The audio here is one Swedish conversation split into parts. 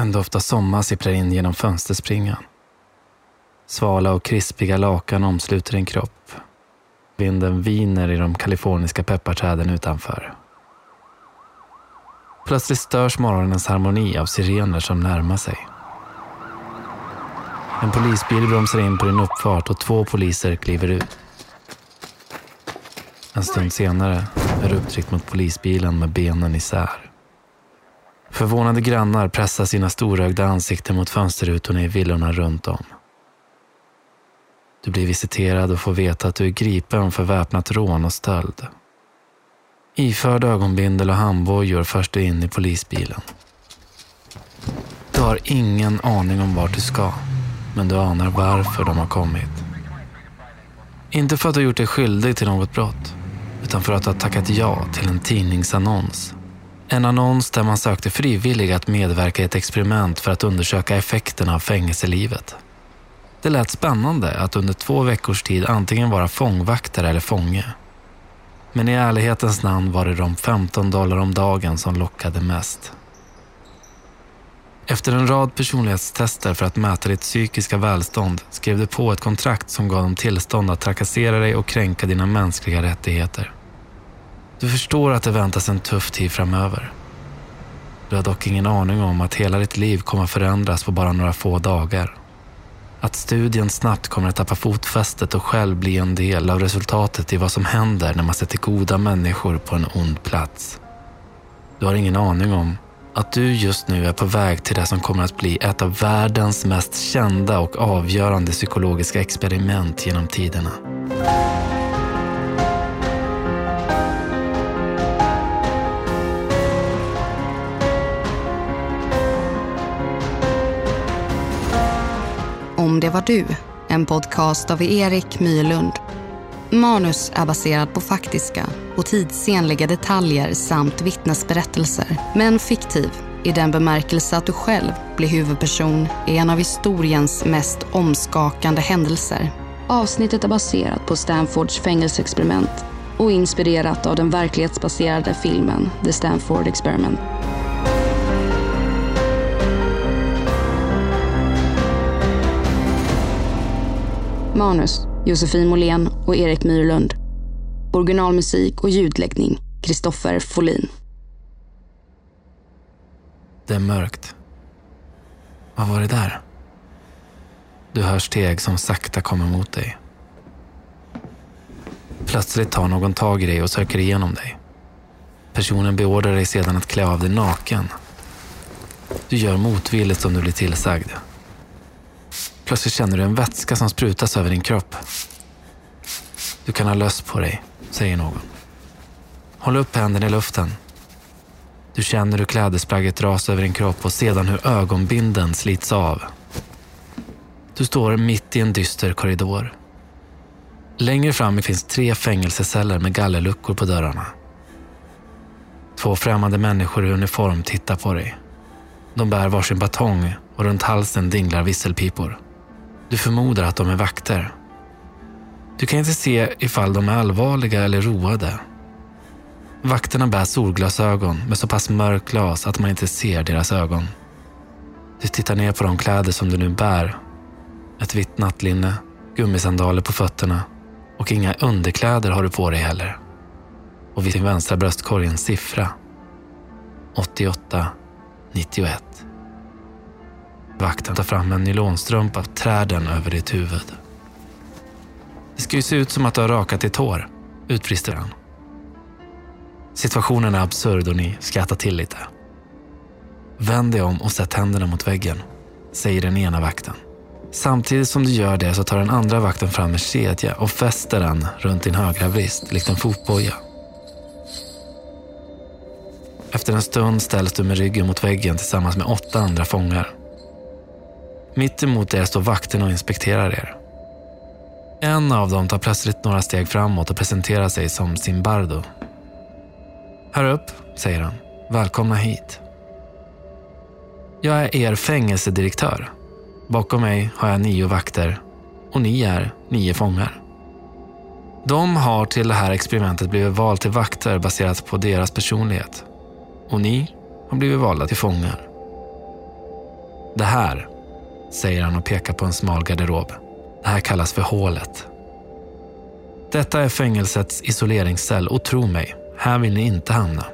En doft av sommar sipprar in genom fönsterspringan. Svala och krispiga lakan omsluter din kropp. Vinden viner i de kaliforniska pepparträden utanför. Plötsligt störs morgonens harmoni av sirener som närmar sig. En polisbil bromsar in på din uppfart och två poliser kliver ut. En stund senare är du upptryckt mot polisbilen med benen isär. Förvånade grannar pressar sina storögda ansikten mot fönsterrutorna i villorna runt om. Du blir visiterad och får veta att du är gripen för väpnat rån och stöld. Iförd ögonbindel och handbojor förs du in i polisbilen. Du har ingen aning om vart du ska, men du anar varför de har kommit. Inte för att du har gjort dig skyldig till något brott, utan för att du har tackat ja till en tidningsannons. En annons där man sökte frivilliga att medverka i ett experiment för att undersöka effekterna av fängelselivet. Det lät spännande att under två veckors tid antingen vara fångvaktare eller fånge. Men i ärlighetens namn var det de 15 dollar om dagen som lockade mest. Efter en rad personlighetstester för att mäta ditt psykiska välstånd skrev du på ett kontrakt som gav dem tillstånd att trakassera dig och kränka dina mänskliga rättigheter. Du förstår att det väntas en tuff tid framöver. Du har dock ingen aning om att hela ditt liv kommer att förändras på bara några få dagar. Att studien snabbt kommer att tappa fotfästet och själv bli en del av resultatet i vad som händer när man sätter goda människor på en ond plats. Du har ingen aning om att du just nu är på väg till det som kommer att bli ett av världens mest kända och avgörande psykologiska experiment genom tiderna. Om det var du, en podcast av Erik Mylund. Manus är baserad på faktiska och tidsenliga detaljer samt vittnesberättelser, men fiktiv i den bemärkelse att du själv blir huvudperson i en av historiens mest omskakande händelser. Avsnittet är baserat på Stanfords fängelseexperiment och inspirerat av den verklighetsbaserade filmen The Stanford Experiment. Manus Josefin Måhlén och Erik Myrlund. Originalmusik och ljudläggning Kristoffer Folin. Det är mörkt. Vad var det där? Du hör steg som sakta kommer mot dig. Plötsligt tar någon tag i dig och söker igenom dig. Personen beordrar dig sedan att klä av dig naken. Du gör motvilligt som du blir tillsagd. Plötsligt känner du en vätska som sprutas över din kropp. Du kan ha löss på dig, säger någon. Håll upp händerna i luften. Du känner hur klädesplagget dras över din kropp och sedan hur ögonbinden slits av. Du står mitt i en dyster korridor. Längre fram finns tre fängelseceller med gallerluckor på dörrarna. Två främmande människor i uniform tittar på dig. De bär varsin batong och runt halsen dinglar visselpipor. Du förmodar att de är vakter. Du kan inte se ifall de är allvarliga eller roade. Vakterna bär solglasögon med så pass mörkt glas att man inte ser deras ögon. Du tittar ner på de kläder som du nu bär. Ett vitt nattlinne, gummisandaler på fötterna och inga underkläder har du på dig heller. Och vid din vänstra bröstkorg en siffra. 88 91. Vakten tar fram en nylonstrumpa av träden över ditt huvud. Det ska ju se ut som att du har rakat ditt hår, utbrister han. Situationen är absurd och ni skrattar till lite. Vänd dig om och sätt händerna mot väggen, säger den ena vakten. Samtidigt som du gör det så tar den andra vakten fram en kedja och fäster den runt din högra vrist, likt en fotboja. Efter en stund ställs du med ryggen mot väggen tillsammans med åtta andra fångar. Mitt emot er står vakten och inspekterar er. En av dem tar plötsligt några steg framåt och presenterar sig som Simbardo. Här upp, säger han. Välkomna hit. Jag är er fängelsedirektör. Bakom mig har jag nio vakter och ni är nio fångar. De har till det här experimentet blivit valda till vakter baserat på deras personlighet. Och ni har blivit valda till fångar. Det här, säger han och pekar på en smal garderob. Det här kallas för hålet. Detta är fängelsets isoleringscell och tro mig, här vill ni inte hamna.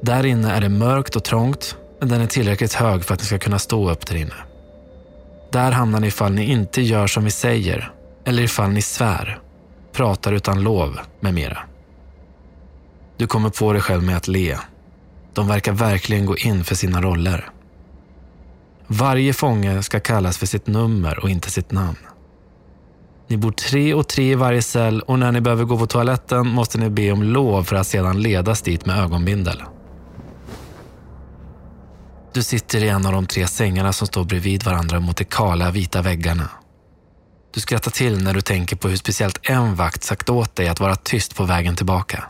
Där inne är det mörkt och trångt, men den är tillräckligt hög för att ni ska kunna stå upp där inne. Där hamnar ni ifall ni inte gör som vi säger, eller ifall ni svär, pratar utan lov med mera. Du kommer på dig själv med att le. De verkar verkligen gå in för sina roller. Varje fånge ska kallas för sitt nummer och inte sitt namn. Ni bor tre och tre i varje cell och när ni behöver gå på toaletten måste ni be om lov för att sedan ledas dit med ögonbindel. Du sitter i en av de tre sängarna som står bredvid varandra mot de kala vita väggarna. Du skrattar till när du tänker på hur speciellt en vakt sagt åt dig att vara tyst på vägen tillbaka.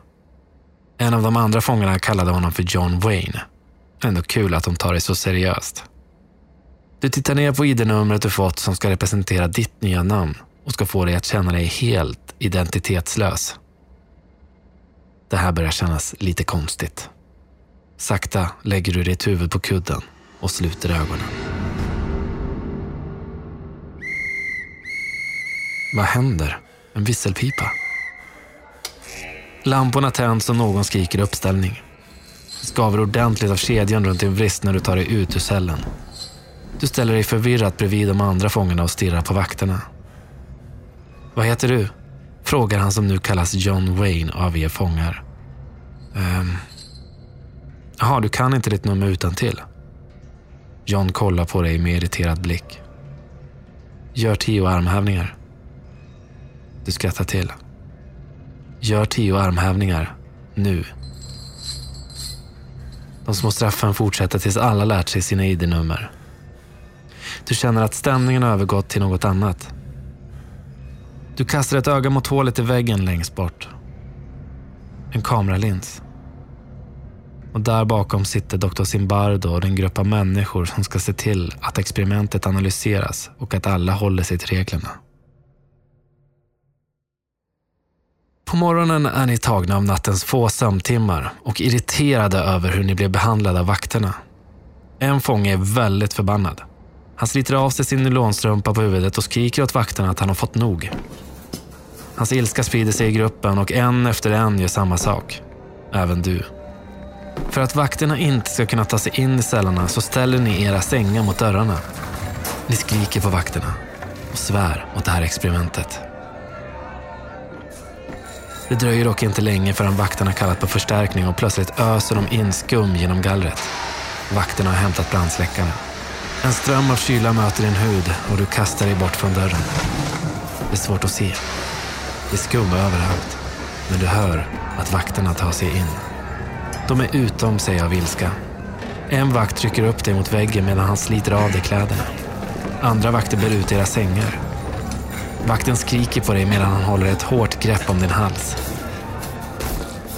En av de andra fångarna kallade honom för John Wayne. Ändå kul att de tar det så seriöst. Du tittar ner på ID-numret du fått som ska representera ditt nya namn och ska få dig att känna dig helt identitetslös. Det här börjar kännas lite konstigt. Sakta lägger du ditt huvud på kudden och sluter ögonen. Vad händer? En visselpipa? Lamporna tänds och någon skriker uppställning. Det skaver ordentligt av kedjan runt din vrist när du tar dig ut ur cellen. Du ställer dig förvirrat bredvid de andra fångarna och stirrar på vakterna. Vad heter du? Frågar han som nu kallas John Wayne av er fångar. Ehm. Jaha, du kan inte ditt nummer utan till. John kollar på dig med irriterad blick. Gör tio armhävningar. Du skrattar till. Gör tio armhävningar. Nu. De små straffen fortsätter tills alla lärt sig sina ID-nummer. Du känner att stämningen har övergått till något annat. Du kastar ett öga mot hålet i väggen längst bort. En kameralins. Och där bakom sitter Dr. Zimbardo och den grupp av människor som ska se till att experimentet analyseras och att alla håller sig till reglerna. På morgonen är ni tagna av nattens få sömntimmar och irriterade över hur ni blev behandlade av vakterna. En fånge är väldigt förbannad. Han sliter av sig sin nylonstrumpa på huvudet och skriker åt vakterna att han har fått nog. Hans ilska sprider sig i gruppen och en efter en gör samma sak. Även du. För att vakterna inte ska kunna ta sig in i cellerna så ställer ni era sängar mot dörrarna. Ni skriker på vakterna och svär mot det här experimentet. Det dröjer dock inte länge förrän vakterna kallat på förstärkning och plötsligt öser de in skum genom gallret. Vakterna har hämtat brandsläckare. En ström av kyla möter din hud och du kastar dig bort från dörren. Det är svårt att se. Det är skum överallt. Men du hör att vakterna tar sig in. De är utom sig av ilska. En vakt trycker upp dig mot väggen medan han sliter av dig kläderna. Andra vakter bär ut era sängar. Vakten skriker på dig medan han håller ett hårt grepp om din hals.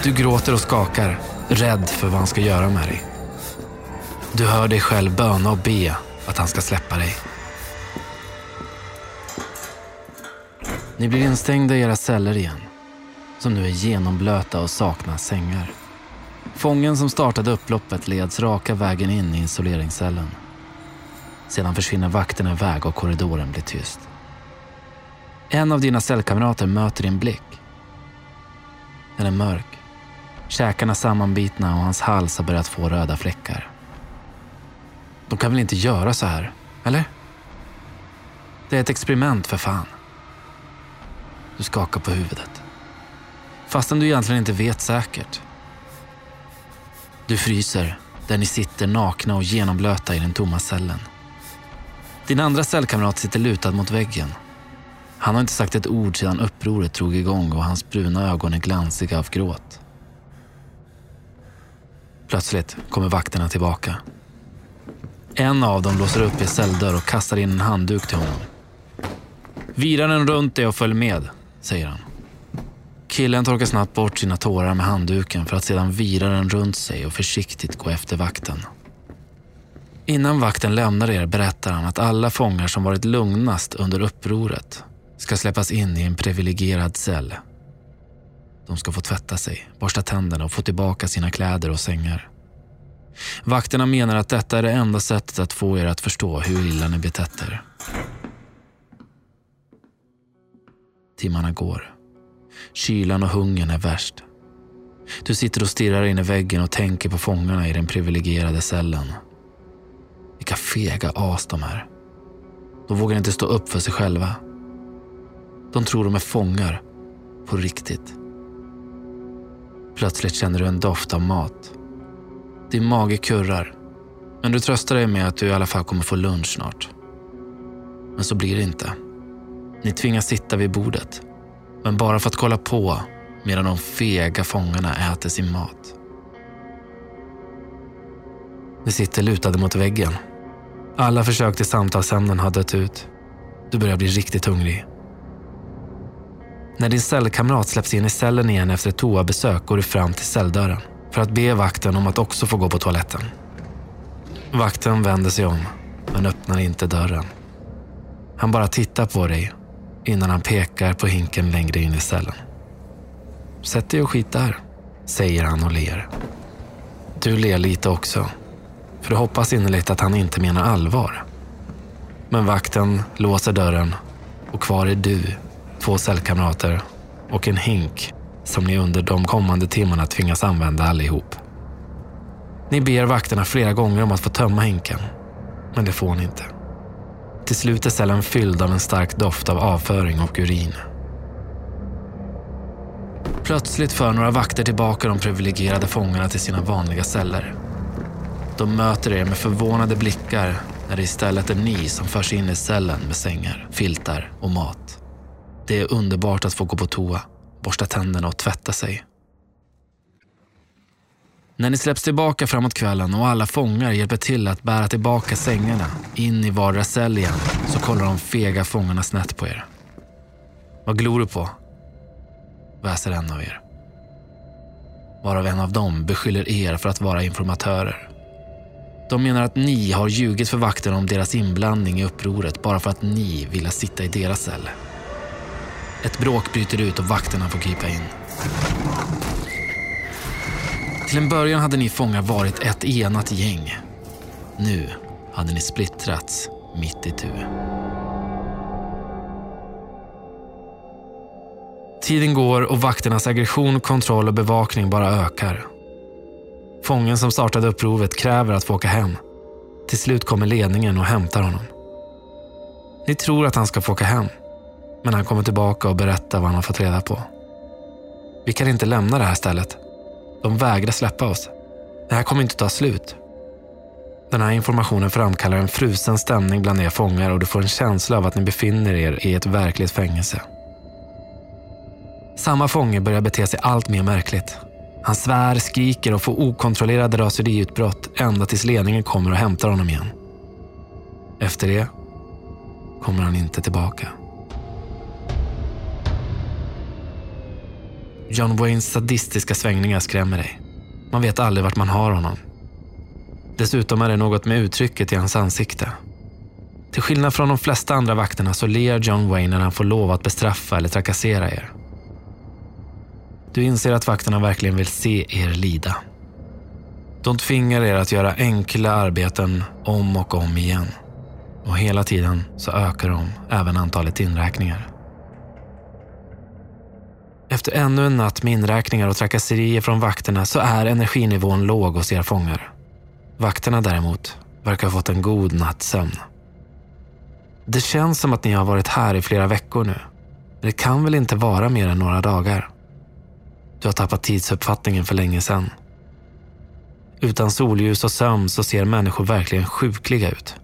Du gråter och skakar, rädd för vad han ska göra med dig. Du hör dig själv böna och be att han ska släppa dig. Ni blir instängda i era celler igen, som nu är genomblöta och saknar sängar. Fången som startade upploppet leds raka vägen in i isoleringscellen. Sedan försvinner vakterna iväg och korridoren blir tyst. En av dina cellkamrater möter din blick. Den är mörk. Käkarna sammanbitna och hans hals har börjat få röda fläckar. De kan väl inte göra så här, eller? Det är ett experiment för fan. Du skakar på huvudet. Fastän du egentligen inte vet säkert. Du fryser där ni sitter nakna och genomblöta i den tomma cellen. Din andra cellkamrat sitter lutad mot väggen. Han har inte sagt ett ord sedan upproret drog igång och hans bruna ögon är glansiga av gråt. Plötsligt kommer vakterna tillbaka. En av dem låser upp i celldörr och kastar in en handduk till honom. Vira den runt dig och följ med, säger han. Killen torkar snabbt bort sina tårar med handduken för att sedan vira den runt sig och försiktigt gå efter vakten. Innan vakten lämnar er berättar han att alla fångar som varit lugnast under upproret ska släppas in i en privilegierad cell. De ska få tvätta sig, borsta tänderna och få tillbaka sina kläder och sängar. Vakterna menar att detta är det enda sättet att få er att förstå hur illa ni betett er. Timmarna går. Kylan och hungern är värst. Du sitter och stirrar in i väggen och tänker på fångarna i den privilegierade cellen. Vilka fega as de är. De vågar inte stå upp för sig själva. De tror de är fångar. På riktigt. Plötsligt känner du en doft av mat. Din mage kurrar. Men du tröstar dig med att du i alla fall kommer få lunch snart. Men så blir det inte. Ni tvingas sitta vid bordet. Men bara för att kolla på medan de fega fångarna äter sin mat. Ni sitter lutade mot väggen. Alla försök till samtalsämnen har dött ut. Du börjar bli riktigt hungrig. När din cellkamrat släpps in i cellen igen efter ett toabesök går du fram till celldörren för att be vakten om att också få gå på toaletten. Vakten vänder sig om, men öppnar inte dörren. Han bara tittar på dig innan han pekar på hinken längre in i cellen. Sätt dig och skit där, säger han och ler. Du ler lite också, för du hoppas innerligt att han inte menar allvar. Men vakten låser dörren och kvar är du, två cellkamrater och en hink som ni under de kommande timmarna tvingas använda allihop. Ni ber vakterna flera gånger om att få tömma hinken, men det får ni inte. Till slut är cellen fylld av en stark doft av avföring och urin. Plötsligt för några vakter tillbaka de privilegierade fångarna till sina vanliga celler. De möter er med förvånade blickar när det istället är ni som förs in i cellen med sängar, filtar och mat. Det är underbart att få gå på toa, borsta tänderna och tvätta sig. När ni släpps tillbaka framåt kvällen och alla fångar hjälper till att bära tillbaka sängarna in i vardera cell igen så kollar de fega fångarna snett på er. Vad glor du på? väser en av er. Varav en av dem beskyller er för att vara informatörer. De menar att ni har ljugit för vakterna om deras inblandning i upproret bara för att ni ville sitta i deras cell. Ett bråk bryter ut och vakterna får krypa in. Till en början hade ni fångar varit ett enat gäng. Nu hade ni splittrats mitt i tu. Tiden går och vakternas aggression, kontroll och bevakning bara ökar. Fången som startade upprovet kräver att få åka hem. Till slut kommer ledningen och hämtar honom. Ni tror att han ska få åka hem, men han kommer tillbaka och berättar vad han har fått reda på. Vi kan inte lämna det här stället. De vägrar släppa oss. Det här kommer inte ta slut. Den här informationen framkallar en frusen stämning bland er fångar och du får en känsla av att ni befinner er i ett verkligt fängelse. Samma fånge börjar bete sig allt mer märkligt. Han svär, skriker och får okontrollerade raseriutbrott ända tills ledningen kommer och hämtar honom igen. Efter det kommer han inte tillbaka. John Waynes sadistiska svängningar skrämmer dig. Man vet aldrig vart man har honom. Dessutom är det något med uttrycket i hans ansikte. Till skillnad från de flesta andra vakterna så ler John Wayne när han får lov att bestraffa eller trakassera er. Du inser att vakterna verkligen vill se er lida. De tvingar er att göra enkla arbeten om och om igen. Och hela tiden så ökar de även antalet inräkningar. Efter ännu en natt med inräkningar och trakasserier från vakterna så är energinivån låg hos er fångar. Vakterna däremot verkar ha fått en god natts sömn. Det känns som att ni har varit här i flera veckor nu. Det kan väl inte vara mer än några dagar? Du har tappat tidsuppfattningen för länge sedan. Utan solljus och sömn så ser människor verkligen sjukliga ut.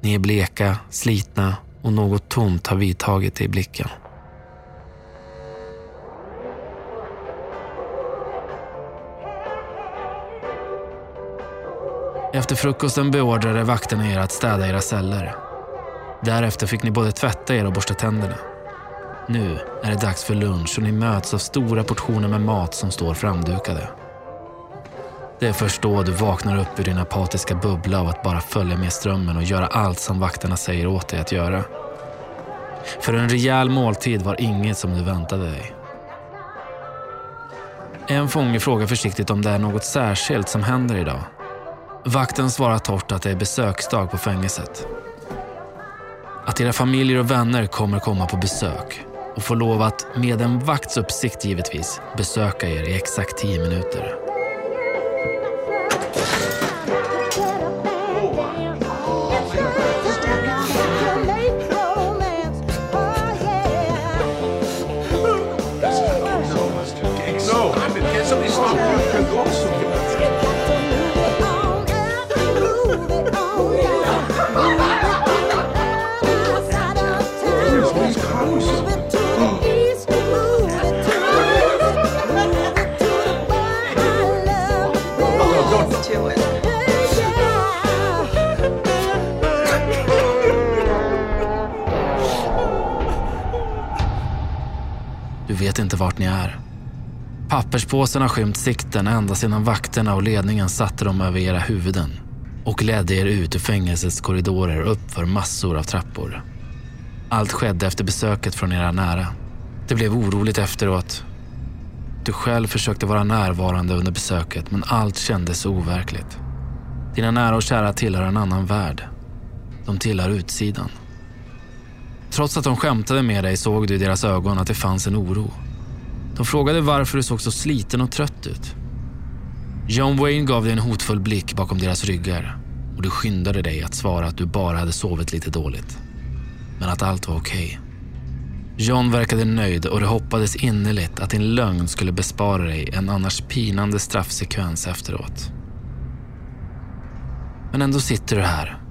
Ni är bleka, slitna och något tomt har vidtagit i blicken. Efter frukosten beordrade vakterna er att städa era celler. Därefter fick ni både tvätta er och borsta tänderna. Nu är det dags för lunch och ni möts av stora portioner med mat som står framdukade. Det är först då du vaknar upp ur din apatiska bubbla av att bara följa med strömmen och göra allt som vakterna säger åt dig att göra. För en rejäl måltid var inget som du väntade dig. En fånge frågar försiktigt om det är något särskilt som händer idag. Vakten svarar torrt att det är besöksdag på fängelset. Att era familjer och vänner kommer komma på besök och får lov att, med en vakts uppsikt givetvis, besöka er i exakt tio minuter. Inte vart ni är. Papperspåsen har skymt sikten ända sedan vakterna och ledningen satte dem över era huvuden och ledde er ut ur fängelsets korridorer uppför massor av trappor. Allt skedde efter besöket från era nära. Det blev oroligt efteråt. Du själv försökte vara närvarande under besöket men allt kändes så overkligt. Dina nära och kära tillhör en annan värld. De tillhör utsidan. Trots att de skämtade med dig såg du i deras ögon att det fanns en oro. De frågade varför du såg så sliten och trött ut. John Wayne gav dig en hotfull blick bakom deras ryggar och du skyndade dig att svara att du bara hade sovit lite dåligt. Men att allt var okej. John verkade nöjd och det hoppades innerligt att din lögn skulle bespara dig en annars pinande straffsekvens efteråt. Men ändå sitter du här,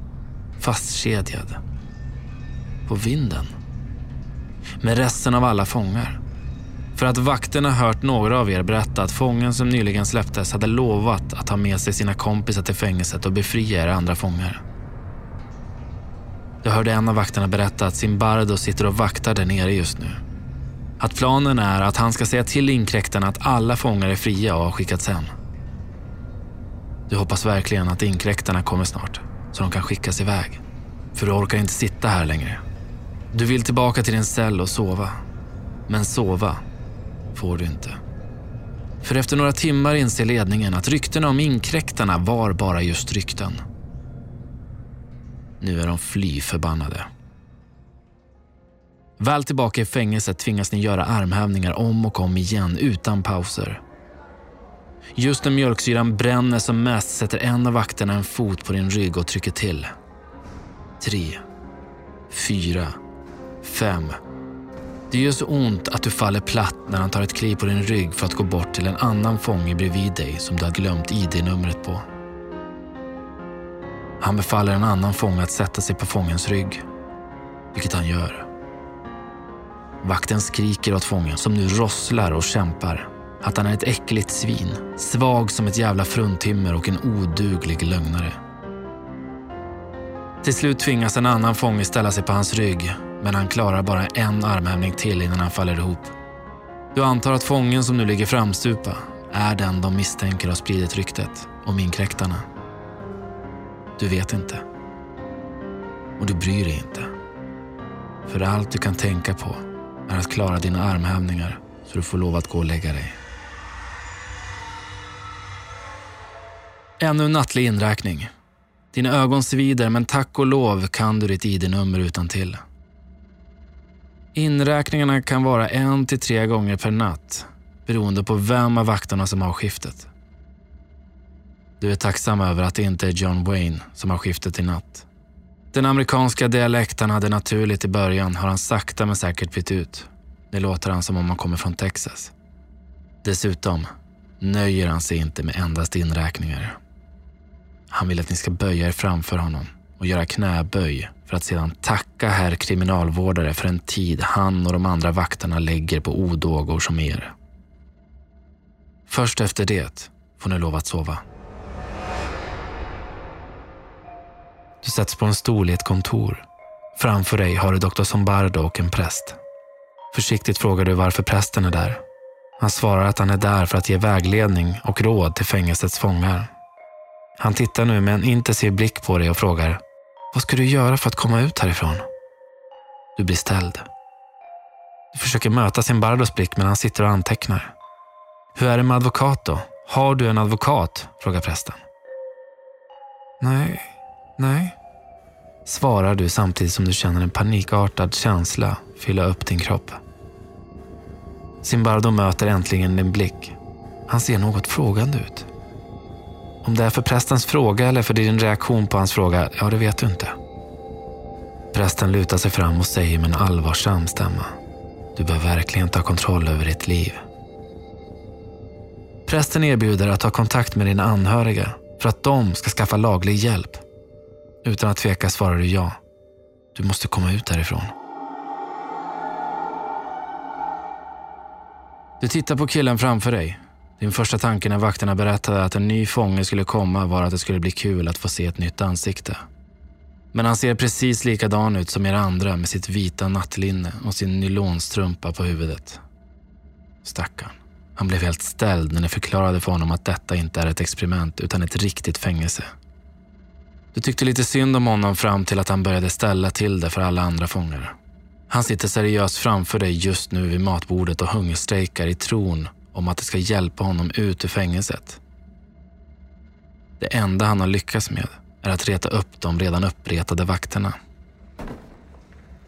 fastkedjad. På vinden. Med resten av alla fångar. För att vakterna hört några av er berätta att fången som nyligen släpptes hade lovat att ta med sig sina kompisar till fängelset och befria er andra fångar. Jag hörde en av vakterna berätta att Zimbardo sitter och vaktar där nere just nu. Att planen är att han ska säga till inkräktarna att alla fångar är fria och har skickats hem. Du hoppas verkligen att inkräktarna kommer snart, så de kan skickas iväg. För du orkar inte sitta här längre. Du vill tillbaka till din cell och sova. Men sova får du inte. För efter några timmar inser ledningen att ryktena om inkräktarna var bara just rykten. Nu är de fly förbannade. Väl tillbaka i fängelset tvingas ni göra armhävningar om och om igen utan pauser. Just när mjölksyran bränner som mest sätter en av vakterna en fot på din rygg och trycker till. Tre, fyra, fem. Det gör så ont att du faller platt när han tar ett kliv på din rygg för att gå bort till en annan fånge bredvid dig som du har glömt ID-numret på. Han befaller en annan fånge att sätta sig på fångens rygg, vilket han gör. Vakten skriker åt fången som nu rosslar och kämpar att han är ett äckligt svin, svag som ett jävla fruntimmer och en oduglig lögnare. Till slut tvingas en annan fånge ställa sig på hans rygg men han klarar bara en armhävning till innan han faller ihop. Du antar att fången som nu ligger framstupa är den de misstänker har spridit ryktet om inkräktarna. Du vet inte. Och du bryr dig inte. För allt du kan tänka på är att klara dina armhävningar så du får lov att gå och lägga dig. Ännu en nattlig inräkning. Dina ögon svider men tack och lov kan du ditt ID-nummer utan till. Inräkningarna kan vara en till tre gånger per natt beroende på vem av vakterna som har skiftet. Du är tacksam över att det inte är John Wayne som har skiftet i natt. Den amerikanska dialekten hade naturligt i början har han sakta men säkert bytt ut. Nu låter han som om han kommer från Texas. Dessutom nöjer han sig inte med endast inräkningar. Han vill att ni ska böja er framför honom och göra knäböj för att sedan tacka herr kriminalvårdare för en tid han och de andra vakterna lägger på odågor som er. Först efter det får ni lov att sova. Du sätts på en stol i ett kontor. Framför dig har du doktor Sombardo och en präst. Försiktigt frågar du varför prästen är där. Han svarar att han är där för att ge vägledning och råd till fängelsets fångar. Han tittar nu med en intensiv blick på dig och frågar vad ska du göra för att komma ut härifrån? Du blir ställd. Du försöker möta sin Bardos blick men han sitter och antecknar. Hur är det med advokat då? Har du en advokat? frågar prästen. Nej, nej. Svarar du samtidigt som du känner en panikartad känsla fylla upp din kropp. Simbardo möter äntligen din blick. Han ser något frågande ut. Om det är för prästens fråga eller för din reaktion på hans fråga, ja det vet du inte. Prästen lutar sig fram och säger med en allvarsam stämma. Du bör verkligen ta kontroll över ditt liv. Prästen erbjuder att ta kontakt med dina anhöriga för att de ska skaffa laglig hjälp. Utan att tveka svarar du ja. Du måste komma ut därifrån. Du tittar på killen framför dig. Din första tanke när vakterna berättade att en ny fånge skulle komma var att det skulle bli kul att få se ett nytt ansikte. Men han ser precis likadan ut som er andra med sitt vita nattlinne och sin nylonstrumpa på huvudet. Stackarn. Han blev helt ställd när ni förklarade för honom att detta inte är ett experiment utan ett riktigt fängelse. Du tyckte lite synd om honom fram till att han började ställa till det för alla andra fångar. Han sitter seriöst framför dig just nu vid matbordet och hungerstrejkar i tron om att det ska hjälpa honom ut ur fängelset. Det enda han har lyckats med är att reta upp de redan uppretade vakterna.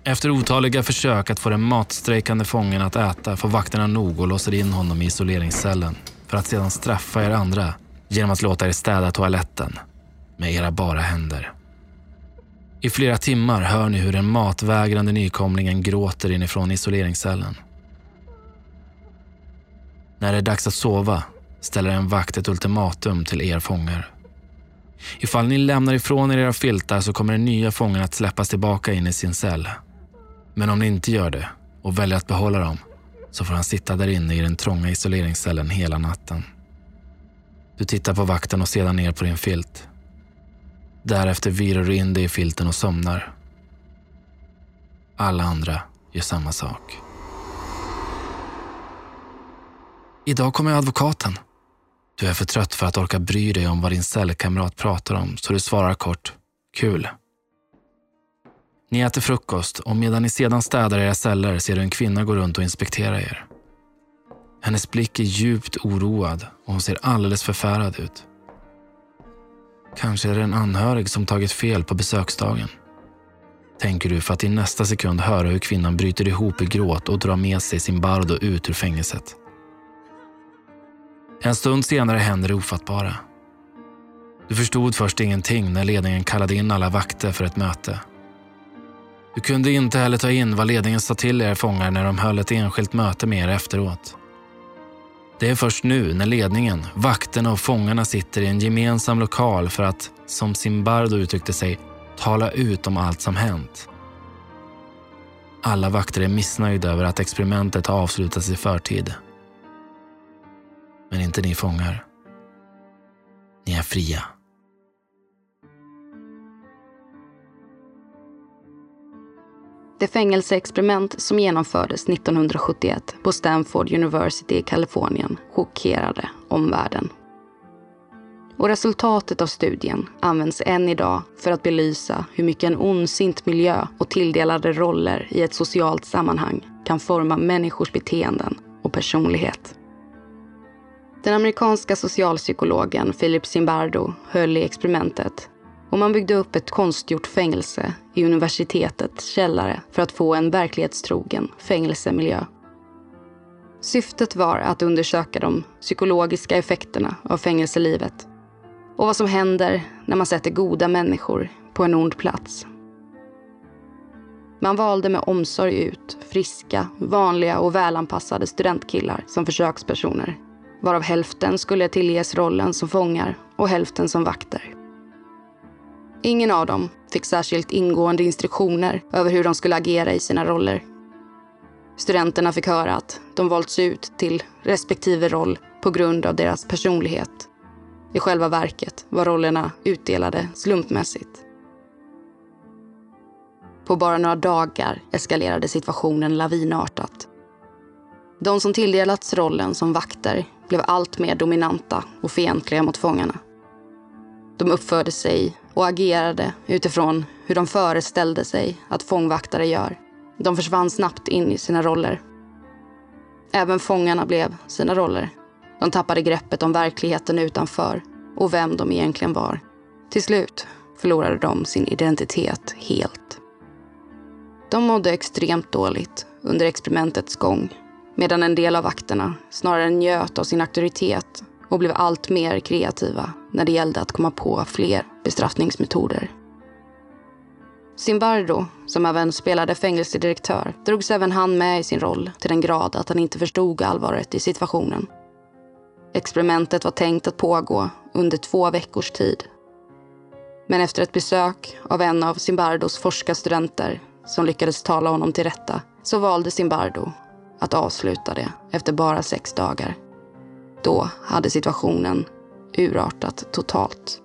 Efter otaliga försök att få den matstrejkande fången att äta får vakterna nog och låser in honom i isoleringscellen för att sedan straffa er andra genom att låta er städa toaletten med era bara händer. I flera timmar hör ni hur den matvägrande nykomlingen gråter inifrån isoleringscellen. När det är dags att sova ställer en vakt ett ultimatum till er fångar. Ifall ni lämnar ifrån er era filtar så kommer den nya fången att släppas tillbaka in i sin cell. Men om ni inte gör det och väljer att behålla dem så får han sitta där inne i den trånga isoleringscellen hela natten. Du tittar på vakten och sedan ner på din filt. Därefter virar du in dig i filten och somnar. Alla andra gör samma sak. Idag kommer advokaten. Du är för trött för att orka bry dig om vad din cellkamrat pratar om, så du svarar kort. Kul. Ni äter frukost och medan ni sedan städar era celler ser du en kvinna gå runt och inspektera er. Hennes blick är djupt oroad och hon ser alldeles förfärad ut. Kanske är det en anhörig som tagit fel på besöksdagen. Tänker du för att i nästa sekund höra hur kvinnan bryter ihop i gråt och drar med sig sin bardo ut ur fängelset. En stund senare händer det ofattbara. Du förstod först ingenting när ledningen kallade in alla vakter för ett möte. Du kunde inte heller ta in vad ledningen sa till er fångar när de höll ett enskilt möte med er efteråt. Det är först nu när ledningen, vakterna och fångarna sitter i en gemensam lokal för att, som Simbardo uttryckte sig, tala ut om allt som hänt. Alla vakter är missnöjda över att experimentet har avslutats i förtid. Men inte ni fångar. Ni är fria. Det fängelseexperiment som genomfördes 1971 på Stanford University i Kalifornien chockerade omvärlden. Och resultatet av studien används än idag för att belysa hur mycket en ondsint miljö och tilldelade roller i ett socialt sammanhang kan forma människors beteenden och personlighet. Den amerikanska socialpsykologen Philip Zimbardo höll i experimentet och man byggde upp ett konstgjort fängelse i universitetets källare för att få en verklighetstrogen fängelsemiljö. Syftet var att undersöka de psykologiska effekterna av fängelselivet och vad som händer när man sätter goda människor på en ond plats. Man valde med omsorg ut friska, vanliga och välanpassade studentkillar som försökspersoner varav hälften skulle tillges rollen som fångar och hälften som vakter. Ingen av dem fick särskilt ingående instruktioner över hur de skulle agera i sina roller. Studenterna fick höra att de valts ut till respektive roll på grund av deras personlighet. I själva verket var rollerna utdelade slumpmässigt. På bara några dagar eskalerade situationen lavinartat. De som tilldelats rollen som vakter blev allt mer dominanta och fientliga mot fångarna. De uppförde sig och agerade utifrån hur de föreställde sig att fångvaktare gör. De försvann snabbt in i sina roller. Även fångarna blev sina roller. De tappade greppet om verkligheten utanför och vem de egentligen var. Till slut förlorade de sin identitet helt. De mådde extremt dåligt under experimentets gång medan en del av vakterna snarare njöt av sin auktoritet och blev allt mer kreativa när det gällde att komma på fler bestraffningsmetoder. Zimbardo, som även spelade fängelsedirektör, drogs även han med i sin roll till den grad att han inte förstod allvaret i situationen. Experimentet var tänkt att pågå under två veckors tid. Men efter ett besök av en av Zimbardos forskarstudenter som lyckades tala honom till rätta så valde Zimbardo att avsluta det efter bara sex dagar. Då hade situationen urartat totalt.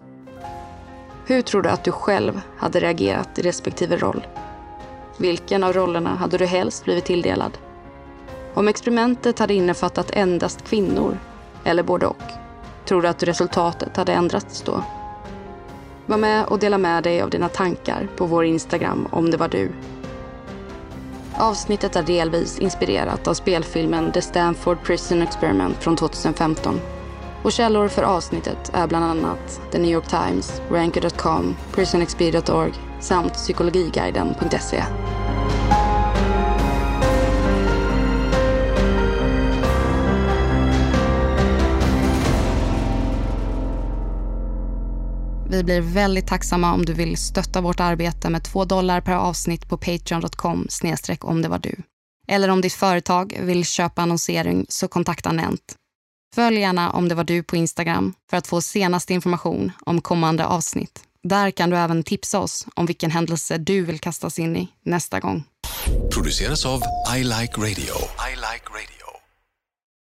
Hur tror du att du själv hade reagerat i respektive roll? Vilken av rollerna hade du helst blivit tilldelad? Om experimentet hade innefattat endast kvinnor, eller både och, tror du att resultatet hade ändrats då? Var med och dela med dig av dina tankar på vår Instagram om det var du. Avsnittet är delvis inspirerat av spelfilmen The Stanford Prison Experiment från 2015 och källor för avsnittet är bland annat The New York Times, Ranker.com, PrisonXP.org samt psykologiguiden.se. Vi blir väldigt tacksamma om du vill stötta vårt arbete med 2 dollar per avsnitt på patreon.com snedstreck om det var du. Eller om ditt företag vill köpa annonsering så kontakta Nent Följ gärna om det var du på Instagram för att få senaste information om kommande avsnitt. Där kan du även tipsa oss om vilken händelse du vill kastas in i nästa gång. Produceras av I Like Radio. I like radio.